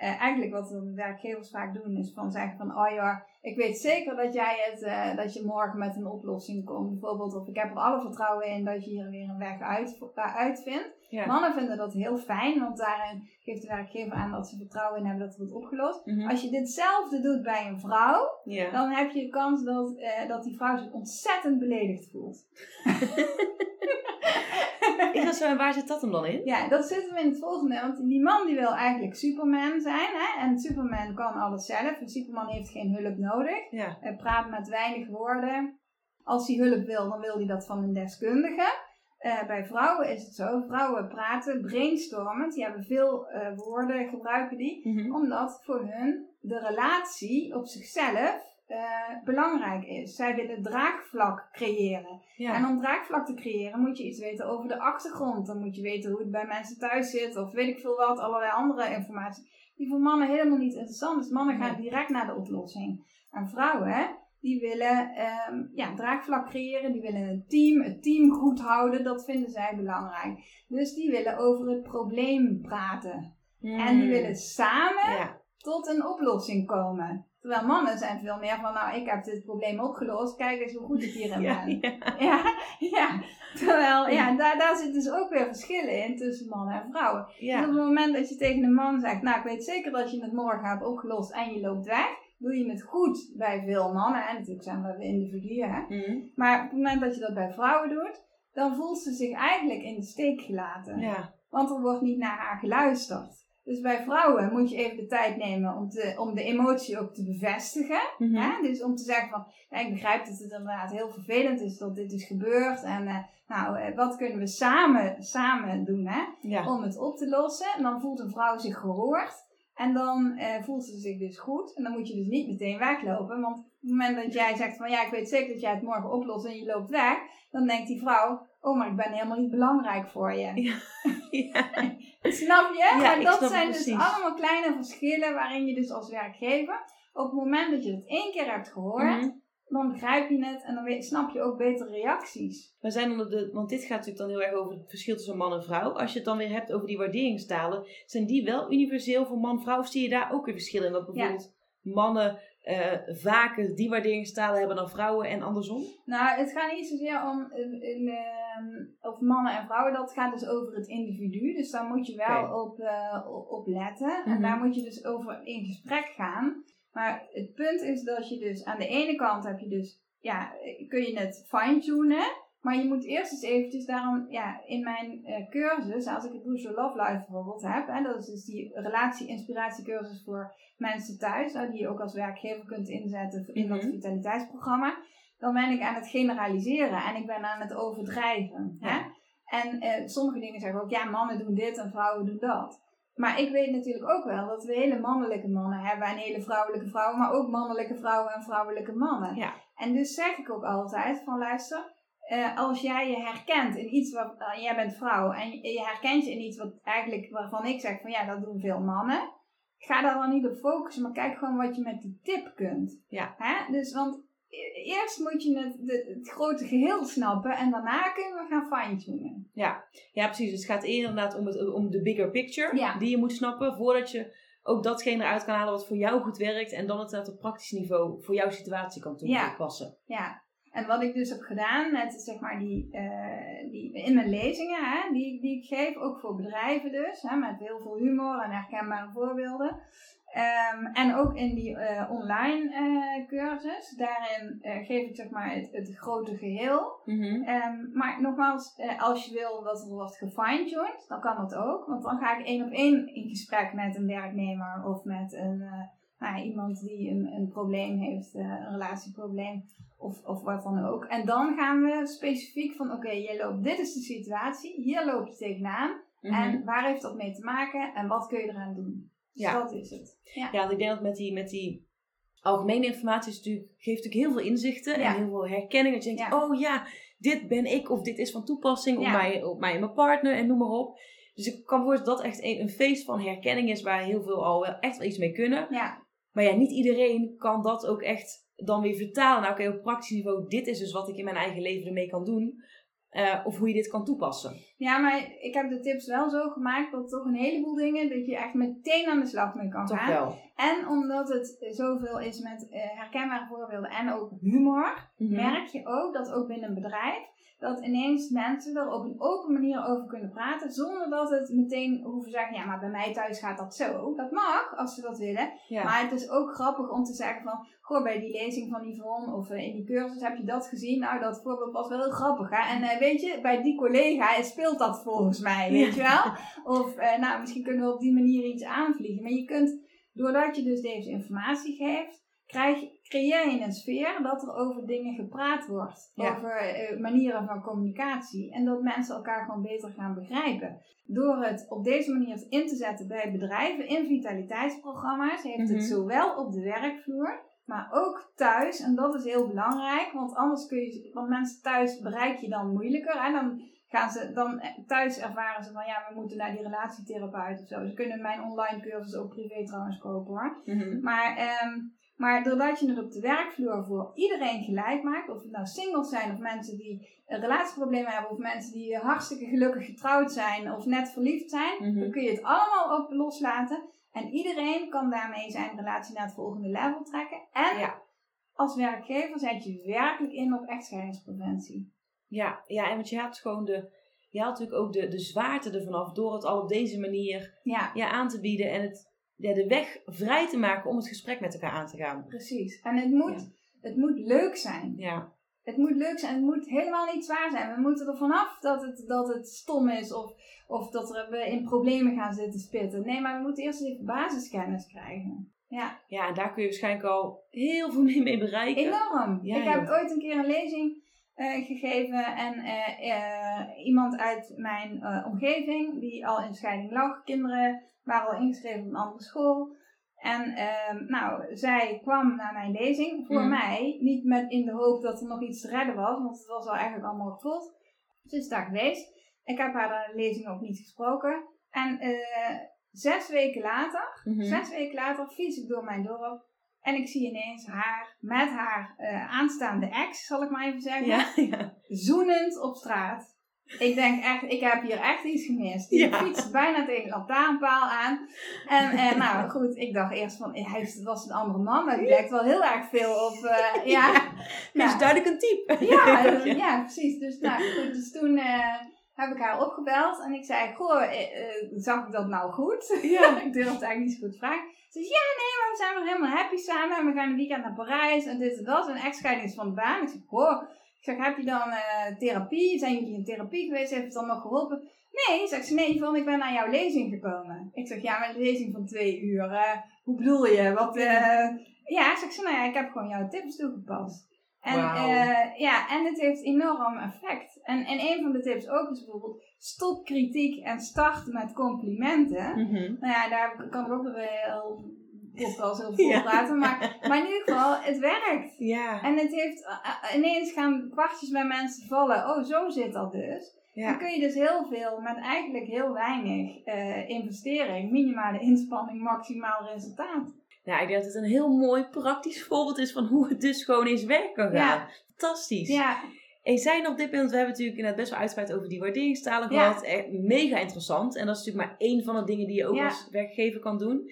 eh, eigenlijk wat de werkgevers vaak doen, is van zeggen van, oh ja, ik weet zeker dat jij het, eh, dat je morgen met een oplossing komt. Bijvoorbeeld, of ik heb er alle vertrouwen in dat je hier weer een weg uit, uh, uitvindt. Ja. Mannen vinden dat heel fijn, want daarin geeft de werkgever aan dat ze vertrouwen in hebben dat het wordt opgelost. Mhm. Als je ditzelfde doet bij een vrouw, Ja. dan heb je de kans dat, eh, dat die vrouw zich ontzettend beledigd voelt. Dat en waar zit dat hem dan in? Ja, dat zit hem in het volgende. Want die man die wil eigenlijk Superman zijn. Hè? En Superman kan alles zelf. En Superman heeft geen hulp nodig. Ja. Hij praat met weinig woorden. Als hij hulp wil, dan wil hij dat van een deskundige. Eh, bij vrouwen is het zo. Vrouwen praten brainstormend. Die hebben veel eh, woorden, gebruiken die. Mhm. Omdat voor hun de relatie op zichzelf eh, belangrijk is. Zij willen draagvlak creëren. Ja. En om draagvlak te creëren moet je iets weten over de achtergrond. Dan moet je weten hoe het bij mensen thuis zit. Of weet ik veel wat, allerlei andere informatie. Die voor mannen helemaal niet interessant is. Mannen gaan direct naar de oplossing. En vrouwen, hè, die willen ehm, ja, draagvlak creëren. Die willen een team, het team goed houden. Dat vinden zij belangrijk. Dus die willen over het probleem praten. En die willen samen. Ja. tot een oplossing komen. Terwijl mannen zijn veel meer van, nou, ik heb dit probleem opgelost. Kijk eens hoe goed ik hierin Ja, ben. ja. Ja, ja. Terwijl, ja, daar, daar zit dus ook weer verschillen in tussen mannen en vrouwen. Dus op het moment dat je tegen een man zegt, nou, ik weet zeker dat je het morgen hebt opgelost en je loopt weg, doe je het goed bij veel mannen. En natuurlijk zijn we individuen, hè. Mhm. Maar op het moment dat je dat bij vrouwen doet, dan voelt ze zich eigenlijk in de steek gelaten. Ja. Want er wordt niet naar haar geluisterd. Dus bij vrouwen moet je even de tijd nemen om, te, om de emotie ook te bevestigen. Mhm. Hè? Dus om te zeggen van, ik begrijp dat het inderdaad heel vervelend is dat dit is gebeurd. En eh, nou, eh, wat kunnen we samen, samen doen hè? Ja. om het op te lossen? En dan voelt een vrouw zich gehoord. En dan eh, voelt ze zich dus goed. En dan moet je dus niet meteen weglopen. Want op het moment dat jij zegt van, ja, ik weet zeker dat jij het morgen oplost en je loopt weg. Dan denkt die vrouw, oh, maar ik ben helemaal niet belangrijk voor je. Ja. Snap je? Ja, maar dat zijn precies. dus allemaal kleine verschillen waarin je dus als werkgever, op het moment dat je het één keer hebt gehoord, Mhm. dan begrijp je het en dan weet, snap je ook beter reacties. We zijn onder de, want dit gaat natuurlijk dan heel erg over het verschil tussen man en vrouw. Als je het dan weer hebt over die waarderingstalen, zijn die wel universeel voor man-vrouw? Of zie je daar ook weer verschillen in? Dat bijvoorbeeld mannen eh, vaker die waarderingstalen hebben dan vrouwen en andersom? Nou, het gaat niet zozeer om in, in, ehm, of mannen en vrouwen, dat gaat dus over het individu. Dus daar moet je wel op, eh, op- letten. Mhm. En daar moet je dus over in gesprek gaan. Maar het punt is dat je dus aan de ene kant heb je dus, ja, kun je het fine-tunen. Maar je moet eerst eens eventjes daarom, ja, in mijn eh, cursus, als ik het Boost Your Love Life bijvoorbeeld heb, hè, dat is dus die relatie-inspiratiecursus voor mensen thuis, nou, die je ook als werkgever kunt inzetten in dat Mhm. vitaliteitsprogramma, dan ben ik aan het generaliseren en ik ben aan het overdrijven. Hè? En eh, sommige dingen zeggen ook, ja, mannen doen dit en vrouwen doen dat. Maar ik weet natuurlijk ook wel dat we hele mannelijke mannen hebben en hele vrouwelijke vrouwen, maar ook mannelijke vrouwen en vrouwelijke mannen. Ja. En dus zeg ik ook altijd van luister, eh, als jij je herkent in iets wat, eh, jij bent vrouw en je, herkent je in iets wat eigenlijk, waarvan ik zeg van ja, dat doen veel mannen. Ga daar dan niet op focussen, maar kijk gewoon wat je met die tip kunt. Ja. Hè? Dus, want e- eerst moet je het, het grote geheel snappen en daarna kunnen we gaan fine-tunen. Ja, precies. Dus het gaat inderdaad om, het, om de bigger picture Ja. die je moet snappen voordat je ook datgene eruit kan halen wat voor jou goed werkt en dan het op praktisch niveau voor jouw situatie kan Ja. toepassen. Ja, en wat ik dus heb gedaan met zeg maar die, eh, die in mijn lezingen, hè, die, die ik geef, ook voor bedrijven dus, hè, met heel veel humor en herkenbare voorbeelden. Ehm, en ook in die eh, online eh, cursus, daarin geef ik zeg maar het, het grote geheel. Mhm. Ehm, maar nogmaals, als je wil dat er wordt gefine-tuned, dan kan dat ook. Want dan ga ik één op één in gesprek met een werknemer of met een, nou iemand die een, een probleem heeft, eh, een relatieprobleem of, of wat dan ook. En dan gaan we specifiek van, oké, jij loopt, dit is de situatie, hier loop je tegenaan. Mhm. En waar heeft dat mee te maken en wat kun je eraan doen? Dus Ja. dat is het. Ja. Ja, want ik denk dat met die, met die algemene informatie is natuurlijk, geeft natuurlijk heel veel inzichten Ja. en heel veel herkenning. Dat je denkt, Ja. oh ja, dit ben ik of dit is van toepassing op, mij, op mij en mijn partner en noem maar op. Dus ik kan me voorstellen dat dat echt een, een feest van herkenning is waar heel veel al wel echt wel iets mee kunnen. ja. Maar ja, niet iedereen kan dat ook echt dan weer vertalen. Nou, oké, op praktisch niveau, dit is dus wat ik in mijn eigen leven ermee kan doen. Eh, of hoe je dit kan toepassen. Ja, maar ik heb de tips wel zo gemaakt dat toch een heleboel dingen dat je echt meteen aan de slag mee kan Toch gaan. wel. En omdat het zoveel is met eh, herkenbare voorbeelden en ook humor, Mhm. merk je ook dat ook binnen een bedrijf dat ineens mensen er op een open manier over kunnen praten, zonder dat het meteen hoeven zeggen, ja, maar bij mij thuis gaat dat zo. Dat mag, als ze dat willen. Ja. Maar het is ook grappig om te zeggen van, goh, bij die lezing van Yvonne of eh, in die cursus heb je dat gezien. Nou, dat voorbeeld was wel heel grappig, hè. En eh, weet je, bij die collega speelt dat volgens mij, weet je wel. Of, eh, nou, misschien kunnen we op die manier iets aanvliegen. Maar je kunt, doordat je dus deze informatie geeft, krijg, creëer je een sfeer dat er over dingen gepraat wordt. Ja. Over eh, manieren van communicatie. En dat mensen elkaar gewoon beter gaan begrijpen. Door het op deze manier in te zetten bij bedrijven in vitaliteitsprogramma's, heeft Mhm. het zowel op de werkvloer, maar ook thuis. En dat is heel belangrijk, want anders kun je, want mensen thuis bereik je dan moeilijker. En dan gaan ze dan eh, thuis ervaren ze van ja, we moeten naar die relatietherapeut of zo. Ze kunnen mijn online cursus ook privé trouwens kopen hoor. Mhm. Maar, ehm, maar doordat je het op de werkvloer voor iedereen gelijk maakt, of het nou singles zijn of mensen die een relatieproblemen hebben, of mensen die hartstikke gelukkig getrouwd zijn of net verliefd zijn, Mhm. dan kun je het allemaal op loslaten. En iedereen kan daarmee zijn relatie naar het volgende level trekken. En Ja. als werkgever zet je werkelijk in op echtscheidingspreventie. Ja, ja, en want je haalt gewoon de, je haalt natuurlijk ook de, de zwaarte ervan af door het al op deze manier Ja, ja, aan te bieden en het, ja, de weg vrij te maken om het gesprek met elkaar aan te gaan. precies. En het moet, het moet leuk zijn. Ja, Het moet leuk zijn, het moet helemaal niet zwaar zijn. We moeten er vanaf dat het, dat het stom is of, of dat er, we in problemen gaan zitten spitten. Nee, maar we moeten eerst even basiskennis krijgen. Ja, ja, en daar kun je waarschijnlijk al heel veel mee, mee bereiken. enorm. Ja, ik heb joh. ooit een keer een lezing eh, gegeven en eh, eh, iemand uit mijn omgeving die al in scheiding lag, kinderen waren al ingeschreven op een andere school. En ehm, nou, zij kwam naar mijn lezing voor Mhm. mij, niet met in de hoop dat er nog iets te redden was, want het was al eigenlijk allemaal gevuld. Ze is daar geweest. Ik heb haar de lezing ook niet gesproken. En eh, zes weken later, Mhm. zes weken later, fiets ik door mijn dorp. En ik zie ineens haar met haar eh, aanstaande ex, zal ik maar even zeggen, Ja, ja. zoenend op straat. Ik denk echt, ik heb hier echt iets gemist. Die Ja. fietst bijna tegen een lantaarnpaal aan. En eh, nou goed, ik dacht eerst van, hij was een andere man, maar die lijkt wel heel erg veel op, eh, ja. Is duidelijk een type. Ja, ja, precies. Dus, nou, goed, dus toen eh, heb ik haar opgebeld en ik zei, goh, zag ik dat nou goed? Ja. ik durfde eigenlijk niet zo goed vragen. Ze zei, ja, nee, maar we zijn nog helemaal happy samen en we gaan een weekend naar Parijs en dit en dat. En echtscheiding is van de baan. Ik zeg, goh, ik zeg, heb je dan eh, therapie? Zijn jullie in therapie geweest? Heeft het nog geholpen? Nee, zegt ze, nee, Yvonne, ik ben naar jouw lezing gekomen. Ik zeg, ja, maar een lezing van twee uur, eh, hoe bedoel je? Wat, eh ja, zegt ze, nou ja, ik heb gewoon jouw tips toegepast. En, eh, ja, en het heeft enorm effect. En, en een van de tips ook is bijvoorbeeld, stop kritiek en start met complimenten. Mhm. Nou ja, daar kan ik ook heel podcast heel veel Ja. praten. Maar, maar in ieder geval, het werkt. Ja, En het heeft, eh, eh, ineens gaan kwartjes bij mensen vallen. Oh, zo zit dat dus. Dan ja. kun je dus heel veel met eigenlijk heel weinig eh, investering, minimale inspanning, maximaal resultaat. Ja, ik denk dat het een heel mooi praktisch voorbeeld is van hoe het dus gewoon zijn werk kan gaan. Ja. Fantastisch. Ja, En zijn op dit punt, we hebben natuurlijk inderdaad best wel uitgebreid over die waarderingstalen Ja. gehad. Echt mega interessant. En dat is natuurlijk maar één van de dingen die je ook Ja. als werkgever kan doen.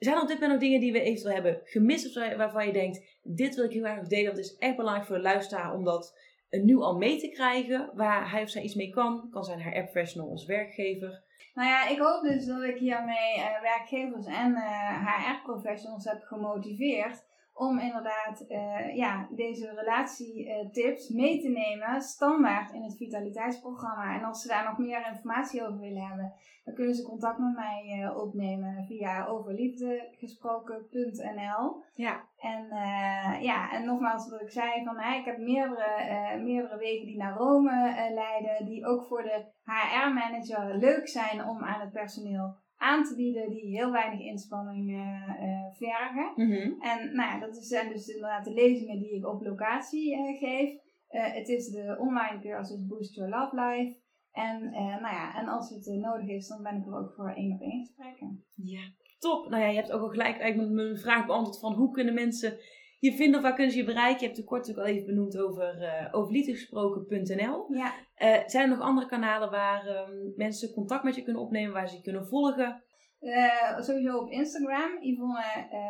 Zijn er op dit moment nog dingen die we eventueel hebben gemist of waarvan je denkt, dit wil ik heel erg delen, het is echt belangrijk voor de luisteraar om dat eh, nu al mee te krijgen, waar hij of zij iets mee kan. Kan zijn haar app professional als werkgever. nou ja, ik hoop dus dat ik hiermee eh, werkgevers en eh, HR-professionals heb gemotiveerd om inderdaad eh, ja, deze relatietips mee te nemen standaard in het vitaliteitsprogramma. En als ze daar nog meer informatie over willen hebben, dan kunnen ze contact met mij eh, opnemen via overliefdegesproken.nl. Ja. En eh, ja, en nogmaals wat ik zei, van, hè, ik heb meerdere, eh, meerdere wegen die naar Rome eh, leiden, die ook voor de HR-manager leuk zijn om aan het personeel aan te bieden die heel weinig inspanning vergen. Mhm. En nou ja, dat zijn dus inderdaad de lezingen die ik op locatie geef. het is de online cursus Boost Your Love Life. En, nou ja, en als het nodig is, dan ben ik er ook voor één op één gesprekken. Ja, top. Nou ja, je hebt ook al gelijk eigenlijk mijn vraag beantwoord van hoe kunnen mensen je vinden of waar kunnen ze je bereiken. Je hebt het kort natuurlijk al even benoemd over, uh, over. Ja. Uh, zijn er nog andere kanalen waar um, mensen contact met je kunnen opnemen, waar ze je kunnen volgen? Uh, sowieso op Instagram, Yvonne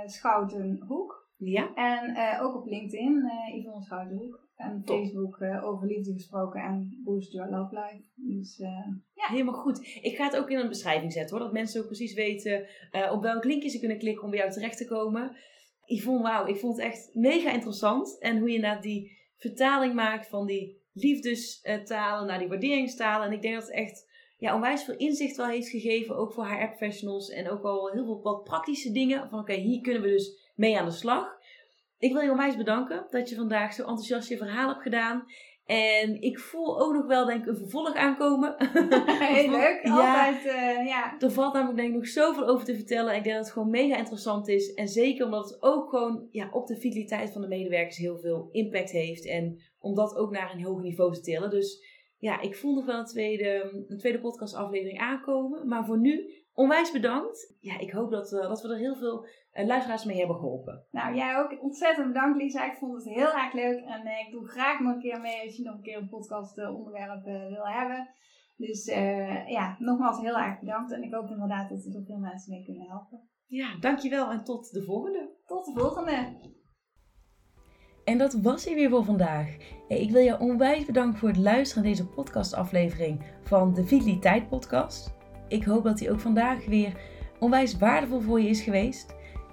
Schoutenhoek. Ja. En ook op LinkedIn, Yvonne Schoutenhoek. En Top. Facebook over liefde gesproken en Boost Your Love Life. Dus ja. Helemaal goed. Ik ga het ook in een beschrijving zetten hoor. Dat mensen ook precies weten op welk linkje ze kunnen klikken om bij jou terecht te komen. Yvonne, wauw, ik vond het echt mega interessant. En hoe je naar die vertaling maakt van die liefdestalen naar die waarderingstalen. En ik denk dat het echt ja, onwijs veel inzicht wel heeft gegeven, ook voor haar professionals. En ook al heel veel wat praktische dingen. Van oké, hier kunnen we dus mee aan de slag. Ik wil je onwijs bedanken dat je vandaag zo enthousiast je verhaal hebt gedaan. En ik voel ook nog wel denk ik een vervolg aankomen. Heel leuk, altijd uh, ja. Er valt namelijk denk ik nog zoveel over te vertellen. Ik denk dat het gewoon mega interessant is. En zeker omdat het ook gewoon ja, op de vitaliteit van de medewerkers heel veel impact heeft. En om dat ook naar een hoger niveau te tillen. Dus ja, ik voel nog wel een tweede, een tweede podcastaflevering aankomen. Maar voor nu onwijs bedankt. Ja, ik hoop dat, uh, dat we er heel veel luisteraars mee hebben geholpen. Nou, jij ook ontzettend bedankt Lisa. Ik vond het heel erg leuk. En uh, ik doe graag nog een keer mee als je nog een keer een podcast onderwerp wil hebben. Dus ja, nogmaals heel erg bedankt. En ik hoop inderdaad dat we er veel mensen mee kunnen helpen. Ja, dankjewel en tot de volgende. Tot de volgende. En dat was hij weer voor vandaag. Ik wil je onwijs bedanken voor het luisteren naar deze podcastaflevering van de Vitaliteit Podcast. Ik hoop dat die ook vandaag weer onwijs waardevol voor je is geweest.